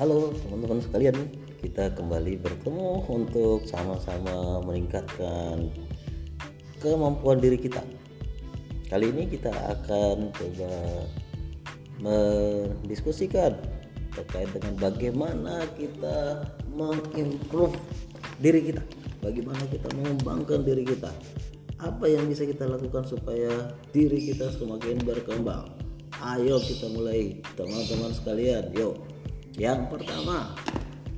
Halo teman-teman sekalian, kita kembali bertemu untuk sama-sama meningkatkan kemampuan diri kita. Kali ini kita akan coba mendiskusikan terkait dengan bagaimana kita mengimprove diri kita, bagaimana kita mengembangkan diri kita. Apa yang bisa kita lakukan supaya diri kita semakin berkembang? Ayo kita mulai teman-teman sekalian. Yuk. Yang pertama,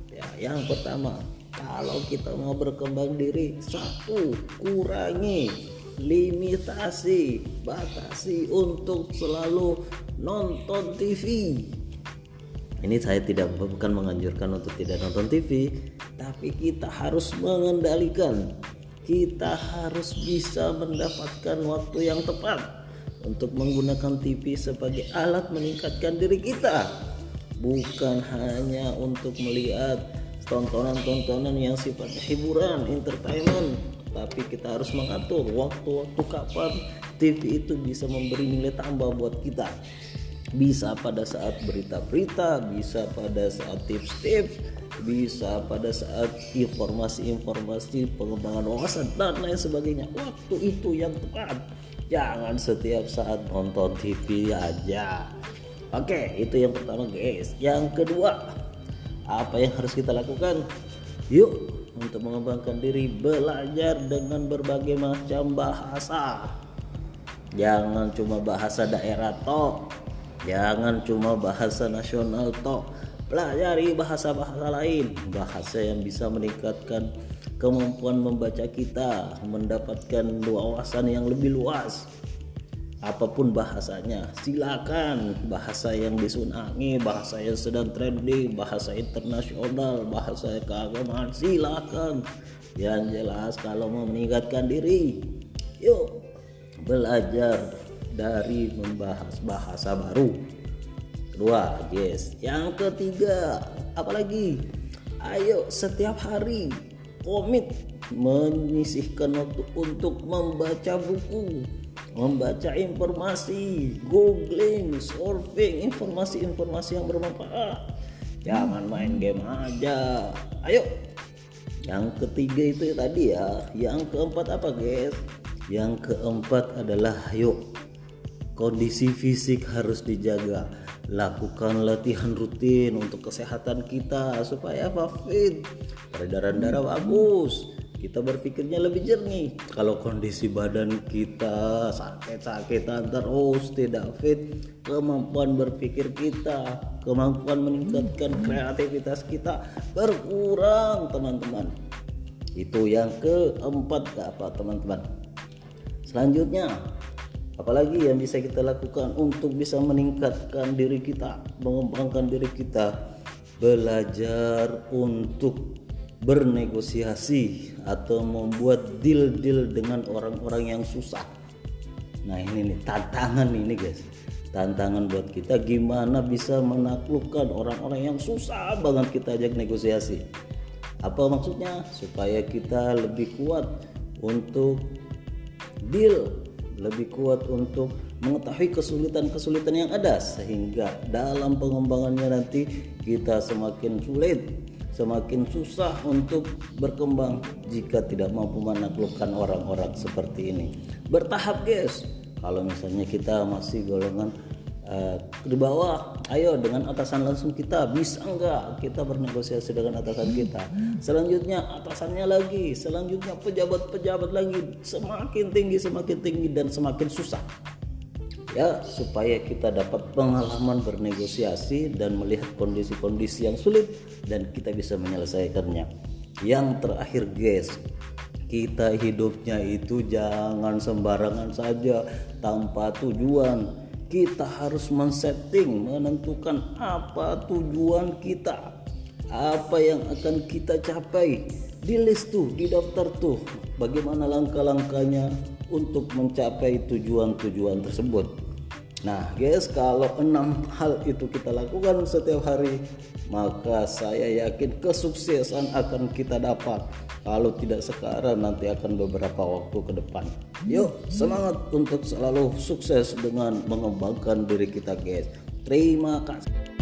ya, yang pertama, kalau kita mau berkembang diri, satu kurangi limitasi, batasi untuk selalu nonton TV. Ini saya tidak bukan menganjurkan untuk tidak nonton TV, tapi kita harus mengendalikan. Kita harus bisa mendapatkan waktu yang tepat untuk menggunakan TV sebagai alat meningkatkan diri kita. Bukan hanya untuk melihat tontonan-tontonan yang sifatnya hiburan, entertainment, tapi kita harus mengatur waktu-waktu kapan TV itu bisa memberi nilai tambah buat kita bisa pada saat berita-berita, bisa pada saat tips-tips, bisa pada saat informasi-informasi pengembangan wawasan dan lain sebagainya. Waktu itu yang tepat. Jangan setiap saat nonton TV aja. Oke, itu yang pertama guys. Yang kedua, apa yang harus kita lakukan? Yuk, untuk mengembangkan diri belajar dengan berbagai macam bahasa. Jangan cuma bahasa daerah toh Jangan cuma bahasa nasional toh, pelajari bahasa-bahasa lain, bahasa yang bisa meningkatkan kemampuan membaca kita, mendapatkan wawasan yang lebih luas. Apa pun bahasanya, silakan bahasa yang disunangi, bahasa yang sedang trending, bahasa internasional, bahasa keagamaan, silakan. Yang jelas kalau mau meningkatkan diri, yuk belajar dari membahas bahasa baru. Kedua, yes. Yang ketiga, apalagi? Ayo setiap hari komit menyisihkan waktu untuk membaca buku, membaca informasi, googling, surfing informasi-informasi yang bermanfaat. Jangan main game aja. Ayo. Yang ketiga itu tadi ya. Yang keempat apa, guys? Yang keempat adalah yuk kondisi fisik harus dijaga lakukan latihan rutin untuk kesehatan kita supaya apa fit peredaran darah bagus kita berpikirnya lebih jernih. Kalau kondisi badan kita sakit-sakitan terus tidak fit kemampuan berpikir kita kemampuan meningkatkan kreativitas kita berkurang teman-teman. Itu yang keempat apa teman-teman? Selanjutnya apalagi yang bisa kita lakukan untuk bisa meningkatkan diri kita mengembangkan diri kita belajar untuk bernegosiasi atau membuat deal-deal dengan orang-orang yang susah. Nah ini nih tantangan ini guys. Tantangan buat kita gimana bisa menaklukkan orang-orang yang susah banget kita ajak negosiasi? Apa maksudnya? Supaya kita lebih kuat untuk deal lebih kuat untuk mengetahui kesulitan-kesulitan yang ada sehingga dalam pengembangannya nanti kita semakin sulit semakin susah untuk berkembang jika tidak mampu menaklukkan orang-orang seperti ini. Bertahap guys. Kalau misalnya kita masih golongan uh, di bawah ayo dengan atasan langsung kita. Bisa enggak kita bernegosiasi dengan atasan kita? Selanjutnya atasannya lagi. Selanjutnya pejabat-pejabat lagi. Semakin tinggi semakin tinggi dan semakin susah ya supaya kita dapat pengalaman bernegosiasi dan melihat kondisi-kondisi yang sulit dan kita bisa menyelesaikannya yang terakhir guys kita hidupnya itu jangan sembarangan saja tanpa tujuan kita harus men-setting, menentukan apa tujuan kita, apa yang akan kita capai. Di list tuh, di daftar tuh, bagaimana langkah-langkahnya untuk mencapai tujuan-tujuan tersebut. Nah, guys, kalau enam hal itu kita lakukan setiap hari, maka saya yakin kesuksesan akan kita dapat. Kalau tidak sekarang, nanti akan beberapa waktu ke depan. Yuk, semangat untuk selalu sukses dengan mengembangkan diri kita, guys. Terima kasih.